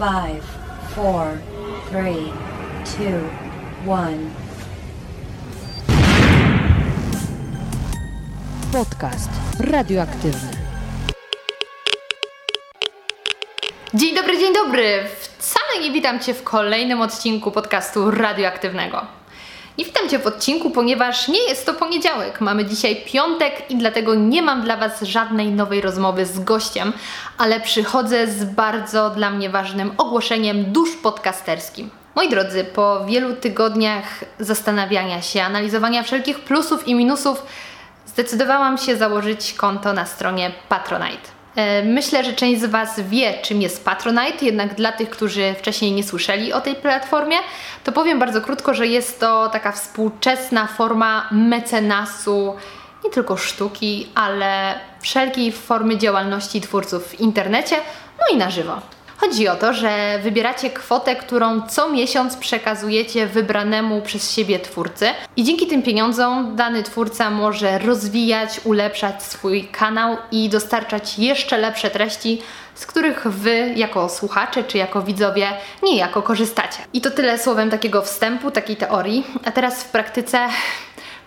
five, four, three, two, one. Podcast radioaktywny. Dzień dobry, dzień dobry. Wcale nie witam Cię w kolejnym odcinku podcastu radioaktywnego. Nie witam Cię w odcinku, ponieważ nie jest to poniedziałek. Mamy dzisiaj piątek i dlatego nie mam dla Was żadnej nowej rozmowy z gościem, ale przychodzę z bardzo dla mnie ważnym ogłoszeniem dusz podcasterskim. Moi drodzy, po wielu tygodniach zastanawiania się, analizowania wszelkich plusów i minusów, zdecydowałam się założyć konto na stronie Patronite. E, Myślę, że część z Was wie, czym jest Patronite, jednak dla tych, którzy wcześniej nie słyszeli o tej platformie, to powiem bardzo krótko, że jest to taka współczesna forma mecenasu nie tylko sztuki, ale wszelkiej formy działalności twórców w internecie, no i na żywo. Chodzi o to, że wybieracie kwotę, którą co miesiąc przekazujecie wybranemu przez siebie twórcy i dzięki tym pieniądzom dany twórca może rozwijać, ulepszać swój kanał i dostarczać jeszcze lepsze treści, z których Wy jako słuchacze czy jako widzowie niejako korzystacie. I to tyle słowem takiego wstępu, takiej teorii, a teraz w praktyce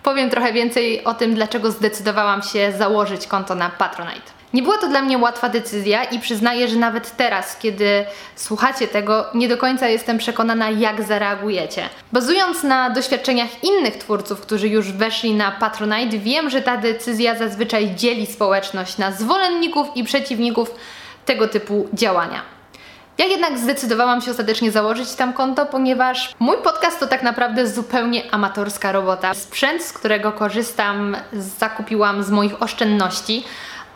powiem trochę więcej o tym, dlaczego zdecydowałam się założyć konto na Patronite. Nie była to dla mnie łatwa decyzja i przyznaję, że nawet teraz, kiedy słuchacie tego, nie do końca jestem przekonana, jak zareagujecie. Bazując na doświadczeniach innych twórców, którzy już weszli na Patronite, wiem, że ta decyzja zazwyczaj dzieli społeczność na zwolenników i przeciwników tego typu działania. Ja jednak zdecydowałam się ostatecznie założyć tam konto, ponieważ mój podcast to tak naprawdę zupełnie amatorska robota. Sprzęt, z którego korzystam, zakupiłam z moich oszczędności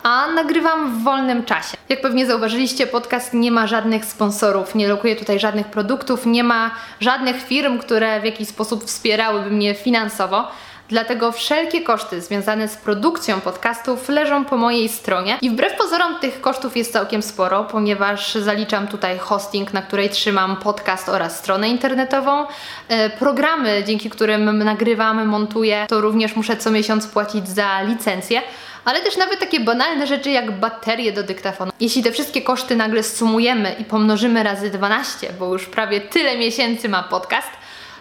a nagrywam w wolnym czasie. Jak pewnie zauważyliście, podcast nie ma żadnych sponsorów, nie lokuje tutaj żadnych produktów, nie ma żadnych firm, które w jakiś sposób wspierałyby mnie finansowo. Dlatego wszelkie koszty związane z produkcją podcastów leżą po mojej stronie i wbrew pozorom tych kosztów jest całkiem sporo, ponieważ zaliczam tutaj hosting, na której trzymam podcast oraz stronę internetową. E, programy, dzięki którym nagrywam, montuję, to również muszę co miesiąc płacić za licencję ale też nawet takie banalne rzeczy jak baterie do dyktafonu. Jeśli te wszystkie koszty nagle sumujemy i pomnożymy razy 12, bo już prawie tyle miesięcy ma podcast,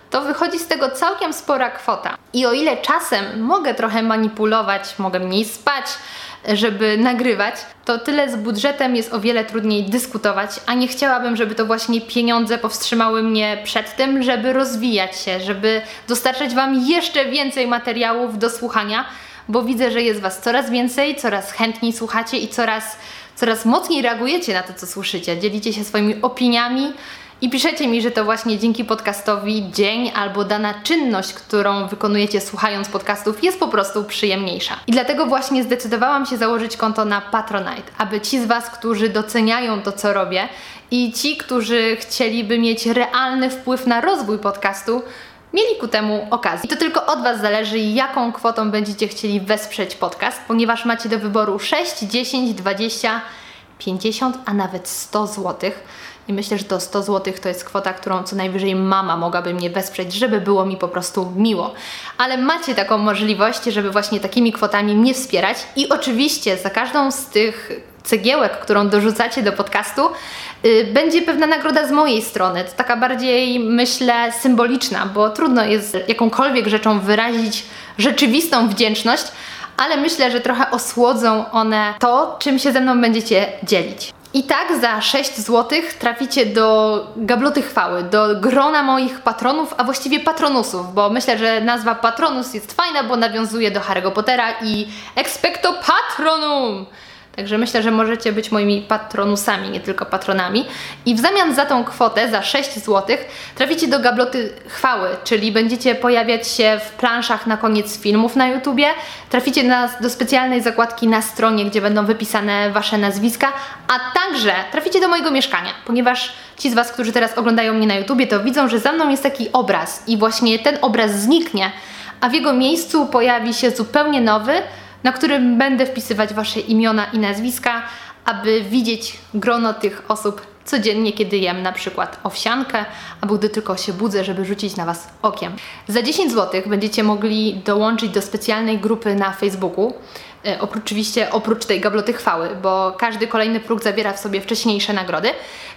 to wychodzi z tego całkiem spora kwota. I o ile czasem mogę trochę manipulować, mogę mniej spać, żeby nagrywać, to tyle z budżetem jest o wiele trudniej dyskutować, a nie chciałabym, żeby to właśnie pieniądze powstrzymały mnie przed tym, żeby rozwijać się, żeby dostarczać Wam jeszcze więcej materiałów do słuchania, bo widzę, że jest Was coraz więcej, coraz chętniej słuchacie i coraz, coraz mocniej reagujecie na to, co słyszycie. Dzielicie się swoimi opiniami i piszecie mi, że to właśnie dzięki podcastowi dzień albo dana czynność, którą wykonujecie słuchając podcastów jest po prostu przyjemniejsza. I dlatego właśnie zdecydowałam się założyć konto na Patronite, aby ci z Was, którzy doceniają to, co robię i ci, którzy chcieliby mieć realny wpływ na rozwój podcastu, mieli ku temu okazję. I to tylko od Was zależy, jaką kwotą będziecie chcieli wesprzeć podcast, ponieważ macie do wyboru 6, 10, 20, 50, a nawet 100 zł. I myślę, że to 100 zł to jest kwota, którą co najwyżej mama mogłaby mnie wesprzeć, żeby było mi po prostu miło. Ale macie taką możliwość, żeby właśnie takimi kwotami mnie wspierać i oczywiście za każdą z tych cegiełek, którą dorzucacie do podcastu, yy, będzie pewna nagroda z mojej strony. To taka bardziej, myślę, symboliczna, bo trudno jest jakąkolwiek rzeczą wyrazić rzeczywistą wdzięczność, ale myślę, że trochę osłodzą one to, czym się ze mną będziecie dzielić. I tak za 6 zł traficie do gabloty chwały, do grona moich patronów, a właściwie patronusów, bo myślę, że nazwa patronus jest fajna, bo nawiązuje do Harry'ego Pottera i expecto patronum. Także myślę, że możecie być moimi patronusami, nie tylko patronami. I w zamian za tą kwotę, za 6 zł, traficie do gabloty chwały, czyli będziecie pojawiać się w planszach na koniec filmów na YouTubie. Traficie na, do specjalnej zakładki na stronie, gdzie będą wypisane Wasze nazwiska, a także traficie do mojego mieszkania, ponieważ ci z Was, którzy teraz oglądają mnie na YouTubie, to widzą, że za mną jest taki obraz i właśnie ten obraz zniknie, a w jego miejscu pojawi się zupełnie nowy, na którym będę wpisywać Wasze imiona i nazwiska, aby widzieć grono tych osób codziennie, kiedy jem na przykład owsiankę, albo gdy tylko się budzę, żeby rzucić na Was okiem. Za 10 zł będziecie mogli dołączyć do specjalnej grupy na Facebooku. E, oprócz, oczywiście oprócz tej gabloty chwały, bo każdy kolejny próg zawiera w sobie wcześniejsze nagrody.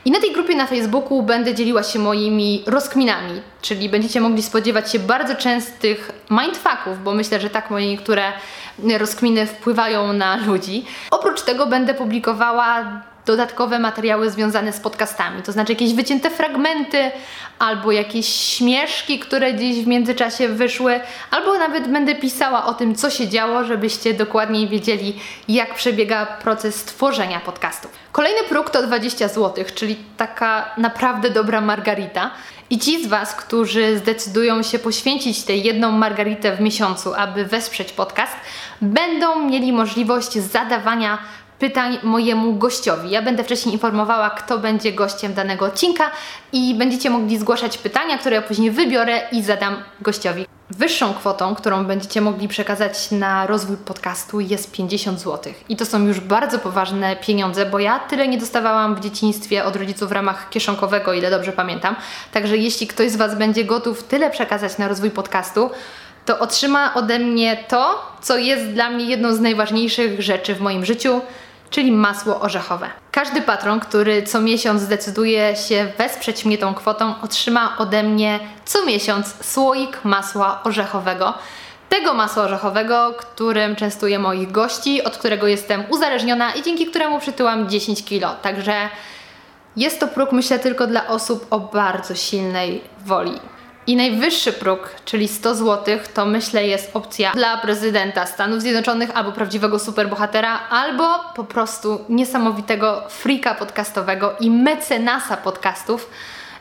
I na tej grupie na Facebooku będę dzieliła się moimi rozkminami, czyli będziecie mogli spodziewać się bardzo częstych mindfucków, bo myślę, że tak moje niektóre rozkminy wpływają na ludzi. Oprócz tego będę publikowała dodatkowe materiały związane z podcastami, to znaczy jakieś wycięte fragmenty, albo jakieś śmieszki, które gdzieś w międzyczasie wyszły, albo nawet będę pisała o tym, co się działo, żebyście dokładniej wiedzieli, jak przebiega proces tworzenia podcastów. Kolejny próg to 20 zł, czyli taka naprawdę dobra margarita. I ci z Was, którzy zdecydują się poświęcić tę jedną margaritę w miesiącu, aby wesprzeć podcast, będą mieli możliwość zadawania pytań mojemu gościowi. Ja będę wcześniej informowała, kto będzie gościem danego odcinka i będziecie mogli zgłaszać pytania, które ja później wybiorę i zadam gościowi. Wyższą kwotą, którą będziecie mogli przekazać na rozwój podcastu jest 50 zł. I to są już bardzo poważne pieniądze, bo ja tyle nie dostawałam w dzieciństwie od rodziców w ramach kieszonkowego, ile dobrze pamiętam. Także jeśli ktoś z Was będzie gotów tyle przekazać na rozwój podcastu, to otrzyma ode mnie to, co jest dla mnie jedną z najważniejszych rzeczy w moim życiu, czyli masło orzechowe. Każdy patron, który co miesiąc zdecyduje się wesprzeć mnie tą kwotą, otrzyma ode mnie co miesiąc słoik masła orzechowego. Tego masła orzechowego, którym częstuję moich gości, od którego jestem uzależniona i dzięki któremu przytyłam 10 kilo. Także jest to próg, myślę, tylko dla osób o bardzo silnej woli. I najwyższy próg, czyli 100 zł, to myślę jest opcja dla prezydenta Stanów Zjednoczonych albo prawdziwego superbohatera, albo po prostu niesamowitego frika podcastowego i mecenasa podcastów.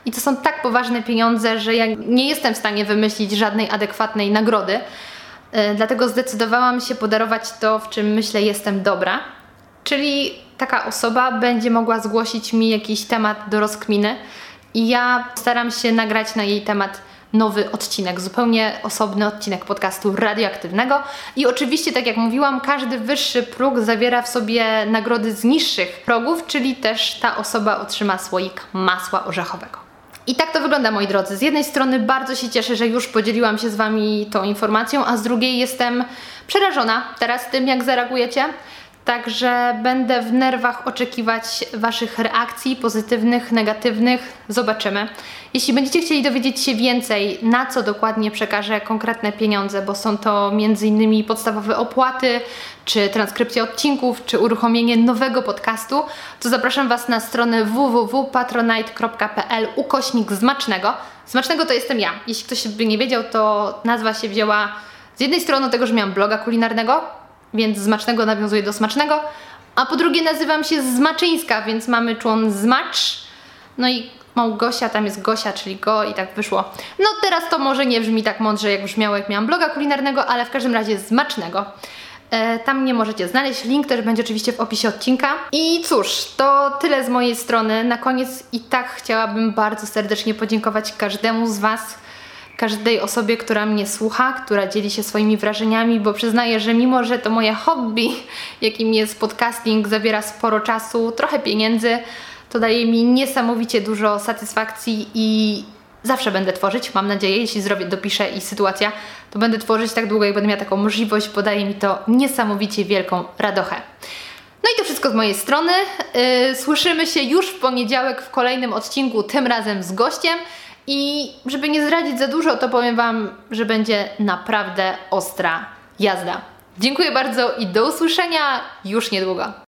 I to są tak poważne pieniądze, że ja nie jestem w stanie wymyślić żadnej adekwatnej nagrody. Yy, dlatego zdecydowałam się podarować to, w czym myślę jestem dobra. Czyli taka osoba będzie mogła zgłosić mi jakiś temat do rozkminy i ja staram się nagrać na jej temat nowy odcinek, zupełnie osobny odcinek podcastu radioaktywnego. I oczywiście, tak jak mówiłam, każdy wyższy próg zawiera w sobie nagrody z niższych progów, czyli też ta osoba otrzyma słoik masła orzechowego. I tak to wygląda, moi drodzy. Z jednej strony bardzo się cieszę, że już podzieliłam się z Wami tą informacją, a z drugiej jestem przerażona teraz tym, jak zareagujecie. Także będę w nerwach oczekiwać Waszych reakcji, pozytywnych, negatywnych. Zobaczymy. Jeśli będziecie chcieli dowiedzieć się więcej, na co dokładnie przekażę konkretne pieniądze, bo są to m.in. podstawowe opłaty, czy transkrypcja odcinków, czy uruchomienie nowego podcastu, to zapraszam Was na stronę www.patronite.pl ukośnik Zmacznego. Zmacznego to jestem ja. Jeśli ktoś by nie wiedział, to nazwa się wzięła z jednej strony tego, że miałam bloga kulinarnego, więc zmacznego nawiązuje do smacznego, a po drugie nazywam się Zmaczyńska, więc mamy człon Zmacz, no i Małgosia, tam jest Gosia, czyli Go i tak wyszło. No teraz to może nie brzmi tak mądrze, jak brzmiało, jak miałam bloga kulinarnego, ale w każdym razie Zmacznego. E, tam mnie możecie znaleźć. Link też będzie oczywiście w opisie odcinka. I cóż, to tyle z mojej strony. Na koniec i tak chciałabym bardzo serdecznie podziękować każdemu z Was, każdej osobie, która mnie słucha, która dzieli się swoimi wrażeniami, bo przyznaję, że mimo, że to moje hobby, jakim jest podcasting, zawiera sporo czasu, trochę pieniędzy, to daje mi niesamowicie dużo satysfakcji i zawsze będę tworzyć, mam nadzieję, jeśli zrobię, dopiszę i sytuacja, to będę tworzyć tak długo, jak będę miała taką możliwość, bo daje mi to niesamowicie wielką radochę. No i to wszystko z mojej strony. Yy, słyszymy się już w poniedziałek w kolejnym odcinku, tym razem z gościem. I żeby nie zdradzić za dużo, to powiem Wam, że będzie naprawdę ostra jazda. Dziękuję bardzo i do usłyszenia już niedługo.